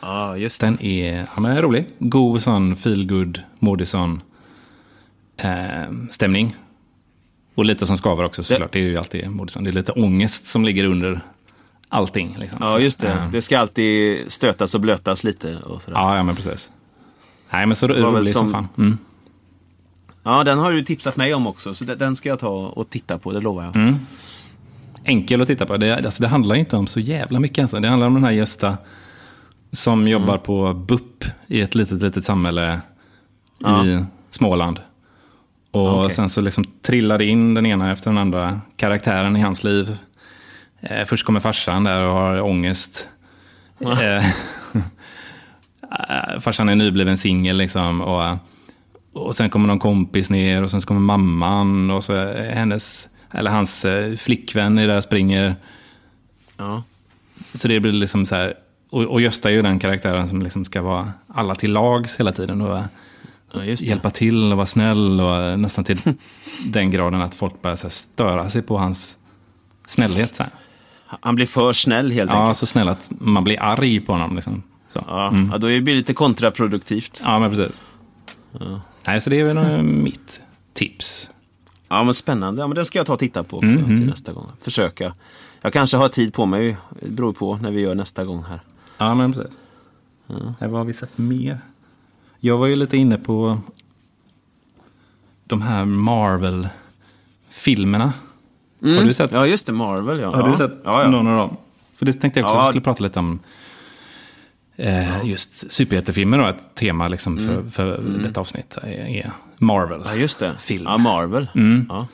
A: ja, just det.
B: Den är ja, men rolig. God sån feelgood Moodysson eh, stämning. Och lite som skaver också såklart. Det är ju alltid Moodysson. Det är lite ångest som ligger under allting. Liksom.
A: Ja, just det.
B: eh,
A: Det ska alltid stötas och blötas lite. Och sådär. Ja.
B: Ja, ja, men precis. Nej, men så
A: väl
B: rolig som
A: som-
B: fan. Mm.
A: den har du tipsat mig om också. Så den- ska jag ta och titta på, det lovar jag.
B: Mm. Enkel att titta på. Det, alltså, det handlar inte om så jävla mycket. Alltså. Det handlar om den här Gösta som
A: Mm.
B: jobbar på BUP i ett litet, litet samhälle
A: Ja.
B: i Småland. Och
A: Okej.
B: sen så liksom trillar det in den ena efter den andra karaktären i hans liv. Eh, först kommer farsan där och har ångest. Eh, eh, farsan är nybliven singel liksom. Och, och sen kommer någon kompis ner och sen kommer mamman och så hennes, eller hans eh, flickvän är där och springer.
A: Ja.
B: Så det blir liksom så här, och, och Gösta är ju den karaktären som liksom ska vara alla till lags hela tiden. Och
A: Ja,
B: hjälpa till och vara snäll och nästan till den graden att folk börjar så här, störa sig på hans snällhet. Så här.
A: Han blir för snäll helt
B: Ja,
A: enkelt.
B: så snäll att man blir arg på honom. Liksom. Så.
A: Ja, ja, då blir det lite kontraproduktivt.
B: Ja, men precis. Nej, så det är väl mitt tips.
A: Ja, men spännande. Ja, men den ska jag ta och titta på också
B: Mm,
A: till nästa gång. Försöka. Jag kanske har tid på mig. Det beror på när vi gör nästa gång här.
B: Ja, men precis. Ja. Vad har vi sett mer? Jag var ju lite inne på de här Marvel-filmerna. Har du sett?
A: Mm. Ja, just det. Marvel, ja.
B: Har du sett
A: ja, ja.
B: någon av dem? För det tänkte jag också att vi skulle prata lite om. Eh, just superhjältefilmer då, ett tema liksom för, för detta avsnitt är, Marvel.
A: Mm. Ja, just det.
B: Film.
A: Ja, Marvel.
B: Mm.
A: Ja.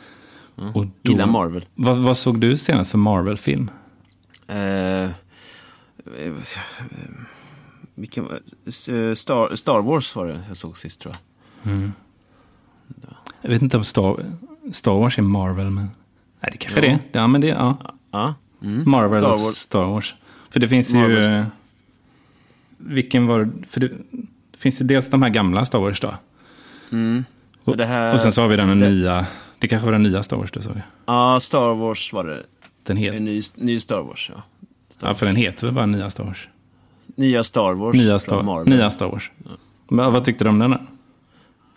B: Och
A: Gillar Marvel.
B: Vad, vad såg du senast för Marvel-film?
A: Eh, eh, vilken, eh, Star, Star Wars var det jag såg sist tror jag.
B: Jag vet inte om Star, Star Wars är Marvel, men... Nej, det kanske det är. Ja, men det, ja.
A: Ja. Mm.
B: Marvel
A: Star Wars.
B: Star Wars. För det finns ju...
A: Marvels.
B: eh, Vilken var För det, det finns ju dels de här gamla Star Wars då.
A: Mm.
B: Och,
A: här-
B: och sen så har vi den
A: det-
B: nya... Det kanske var den nya Star Wars du såg.
A: Ja, Star Wars var det.
B: Den
A: En
B: heter...
A: ny, ny Star Wars, ja. Star
B: Ja, för den heter väl bara nya Star Wars.
A: nya Star Wars.
B: Nya Star, nya Star Wars. Men vad tyckte du om den då?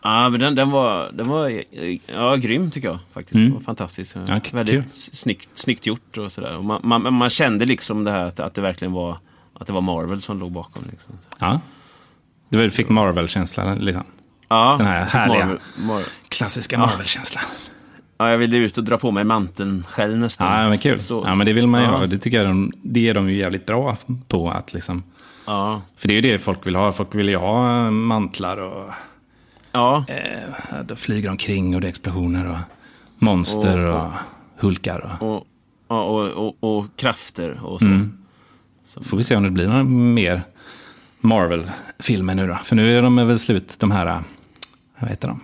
A: Ja, men den, den var, den var ja, grym tycker jag faktiskt.
B: Mm.
A: Det var fantastiskt.
B: Ja,
A: Väldigt
B: kul.
A: snyggt, snyggt gjort och sådär. Och man, man, man kände liksom det här att, att det verkligen var att det var Marvel som låg bakom. Liksom.
B: Ja. Du fick Marvel-känslan, liksom.
A: Ja,
B: Den här härliga-
A: Marvel, Marvel.
B: Klassiska Marvel-känslan.
A: Ja, jag ville ut och dra på mig manteln själv nästan.
B: Ja, men kul.
A: Så-
B: ja, men det vill man ju
A: ja,
B: ha. Det tycker jag de, det är de ju jävligt bra på. Att liksom,
A: Ja,
B: för det är ju det folk vill ha. Folk vill ju ha mantlar och
A: ja.
B: eh, då flyger omkring och det är explosioner och monster och,
A: Och-
B: hulkar. Och,
A: Och, ja, och, och, och krafter och så.
B: Mm. Får vi se om det blir några mer Marvel-filmer nu då. För nu är de väl slut, de här, vad heter de?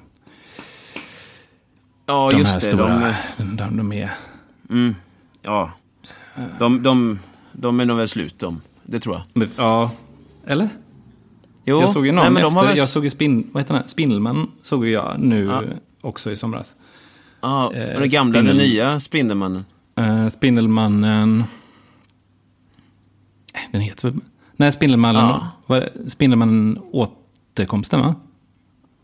A: Ja,
B: De
A: just
B: här
A: det.
B: stora,
A: De,
B: de, de är...
A: mm, ja. De, de, de är nog väl slut de. Det tror jag.
B: Ja, eller?
A: Jo,
B: Jag såg ju någon
A: nej, men de
B: efter,
A: har väl...
B: jag såg ju spin, vad heter den? Spindelman såg ju jag nu
A: Ja.
B: också i somras.
A: Ja,
B: eh,
A: den gamla,
B: Spindel-
A: nya Spindelmannen.
B: Uh, Spindelmannen... Eh, Den heter väl... Nej, Spindelmannen,
A: Ja.
B: var Spindelmannen återkomsten va?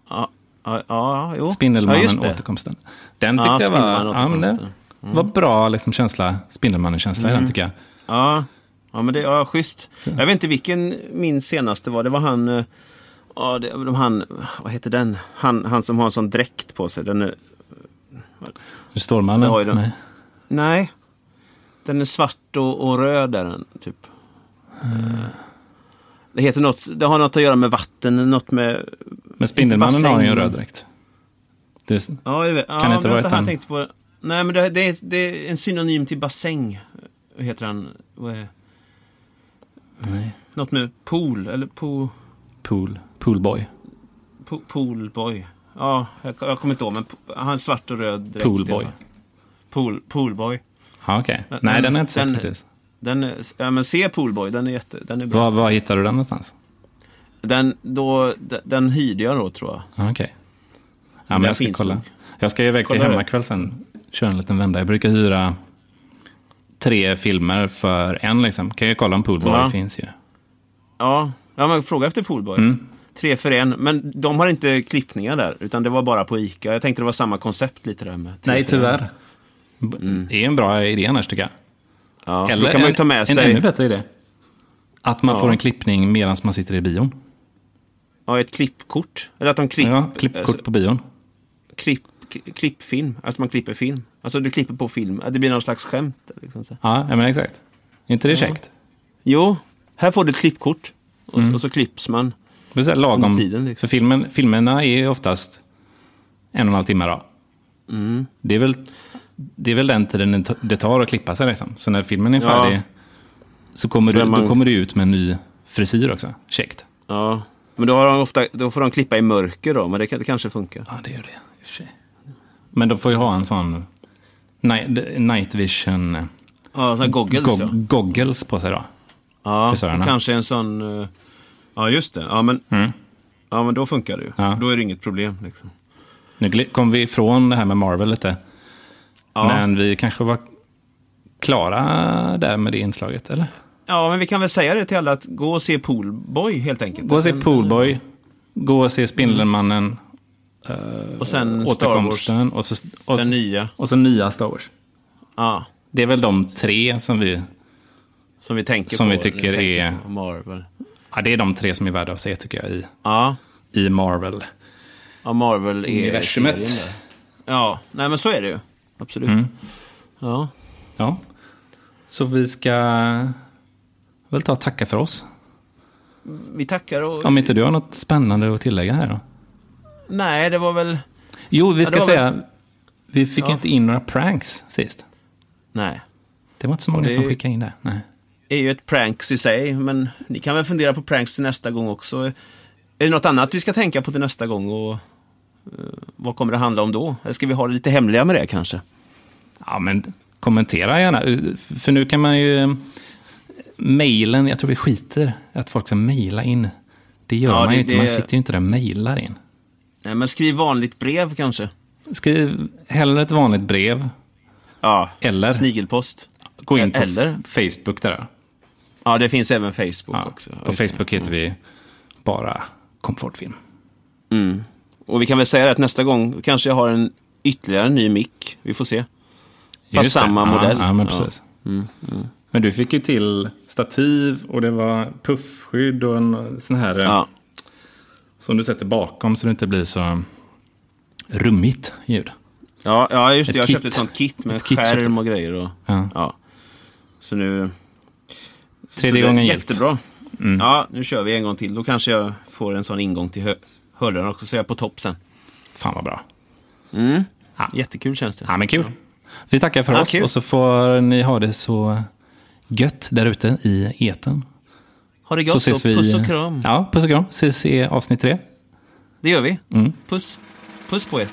A: Ja, ja, ja jo.
B: Spindelmannen
A: ja,
B: återkomsten. Den
A: Ja,
B: tyckte jag var, ja, men det
A: återkomsten.
B: var bra liksom, känsla, Spindelmannen-känsla i den tycker jag.
A: Ja, ja men det är schysst.
B: Så.
A: Jag vet inte vilken min senaste var. Det var han... eh, Ja, det, de han... Vad heter den? Han, han som har en sån dräkt på sig. Den är,
B: Stålmannen?
A: Ja, den.
B: Nej.
A: nej. Den är svart och, och röd är den, typ.
B: Eh.
A: Det heter något... Det har något att göra med vatten, något med...
B: Men Spindelmannen har ju en röd dräkt. Det,
A: Ja, jag vet.
B: Kan
A: ja,
B: inte vara han?
A: tänkte på... Nej, men det, det, är, det är en synonym till bassäng. Vad heter han? Vad är...
B: nej.
A: Något med pool, eller po,
B: Pool, poolboy.
A: po, poolboy. Ja, jag, jag kommer inte ihåg, men han är svart och röd dräkt.
B: Poolboy.
A: Pool, poolboy.
B: Ja, okej.
A: Den-
B: Nej, den har jag inte sett
A: den-
B: faktiskt.
A: Den är, ja men se Poolboy, den är jätte, den är bra.
B: Var, var hittar du den någonstans?
A: Den, då, den, den hyrde jag då tror jag.
B: Ja, Okej. Ja, men
A: Den
B: jag ska kolla.
A: nog.
B: Jag ska iväg till hemmakväll sen. Köra en liten vända. Jag brukar hyra tre filmer för en liksom. Kan jag kolla om Poolboy
A: Ja.
B: finns ju.
A: Ja, ja men fråga efter Poolboy.
B: Mm.
A: Tre för en, men de har inte klippningar där, utan det var bara på ICA. Jag tänkte det var samma koncept lite där med
B: Nej,
A: en.
B: tyvärr. Det är en bra idé annars tycker jag.
A: Ja,
B: Eller
A: kan man ju
B: en,
A: ta med
B: en
A: sig
B: ännu bättre idé. Att man
A: Ja.
B: får en klippning medan man sitter i bion.
A: ja, ett klippkort. Eller att de klipp,
B: Ja, klippkort
A: alltså,
B: på bion.
A: klipp, klippfilm. Alltså man klipper film. Alltså du klipper på film. Det blir någon slags skämt. Liksom så.
B: Ja, ja, men exakt. Är inte det
A: Ja.
B: käckt?
A: Jo, här får du ett klippkort. Och,
B: Mm.
A: så, och så klipps man.
B: Det är så här lagom.
A: Tiden, liksom.
B: För filmen, filmerna är oftast en och en halv timme. Då.
A: Mm.
B: Det, är väl, det är väl den tiden det ta- det tar att klippa sig. Liksom. Så när filmen är
A: Ja.
B: färdig så kommer du,
A: man-
B: då kommer du ut med en ny frisyr också. Käckt.
A: Ja. Men då, har de ofta, då får de klippa i mörker då, men det, det kanske funkar.
B: Ja, det gör det. Men de får ju ha en sån night, vision
A: Ja, sådana goggles
B: gog-
A: ja.
B: goggles på sig då.
A: Ja,
B: frisörerna.
A: kanske en sån... eh, Ja, just det. Ja, men,
B: Mm.
A: ja, men då funkar det ju.
B: Ja.
A: Då är det inget problem. Liksom.
B: Nu kom vi ifrån det här med Marvel lite.
A: Ja.
B: Men vi kanske var klara där med det inslaget, eller?
A: ja, men vi kan väl säga det till alla att gå och se Poolboy helt enkelt.
B: Gå och se Poolboy, gå och se Spindelmannen,
A: Och sen Star Wars,
B: Återkomsten och så, och,
A: den nya.
B: och så nya Star Wars.
A: Ja,
B: Det är väl de tre som vi...
A: som vi tänker
B: Som
A: på.
B: vi tycker är-
A: Marvel.
B: Ja, det är de tre som är värda att se tycker jag i,
A: Ja,
B: i Marvel.
A: ja Marvel är
B: Universumet.
A: Ja, nej men så är det ju. Absolut.
B: Mm.
A: Ja.
B: Ja. Så vi ska väl ta och tacka för oss.
A: Vi tackar och...
B: Om inte du har något spännande att tillägga här då?
A: Nej, det var väl...
B: Jo, vi
A: Ja,
B: ska
A: det var
B: säga, vi fick
A: Ja.
B: inte in några pranks sist.
A: Nej.
B: Det var inte så många
A: det-
B: som skickade in det. Nej.
A: är ju ett pranks i sig, men ni kan väl fundera på pranks till nästa gång också. Är det något annat vi ska tänka på till nästa gång och eh, vad kommer det handla om då? Eller ska vi ha det lite hemliga med det kanske?
B: Ja, men kommentera gärna. För nu kan man ju... Mailen, jag tror vi skiter att folk ska mejla in. Det gör
A: Ja,
B: man
A: det-
B: ju inte. Man
A: det-
B: sitter ju inte där och mejlar in.
A: Nej, men skriv vanligt brev kanske.
B: Skriv hellre ett vanligt brev
A: Ja,
B: eller
A: snigelpost.
B: gå in på
A: Eller?
B: Facebook där.
A: Ja, det finns även Facebook
B: Ja,
A: också.
B: på Facebook heter vi bara Komfortfilm.
A: Mm. Och vi kan väl säga att nästa gång kanske jag har en ytterligare ny mick. Vi får se. Fast samma
B: ja,
A: modell.
B: Ja, men
A: Ja.
B: precis. Men du fick ju till stativ och det var puffskydd och en sån här eh,
A: Ja.
B: Som du sätter bakom så det inte blir så rummigt ljud.
A: Ja, ja, just det.
B: Ett
A: Jag
B: kit.
A: köpte ett sånt kit med
B: Ett kit
A: skärm och grejer. Och,
B: Ja.
A: ja. Så nu...
B: Tredje
A: så är
B: gången.
A: Jättebra. Ja, nu kör vi en gång till. Då kanske jag får en sån ingång till hö- hörlurarna också, så är jag på topp sen.
B: Fan vad bra.
A: Mm.
B: Ja.
A: Jättekul känns det.
B: Ja, men kul. Vi tackar för
A: Ja,
B: oss
A: kul.
B: och så får ni ha det så gött där ute i eten.
A: Ha det
B: Så
A: gott
B: ses
A: och
B: vi.
A: puss och kram.
B: Ja, puss och kram. Ses i avsnitt tre.
A: Det gör vi.
B: Mm.
A: Puss. Puss på er.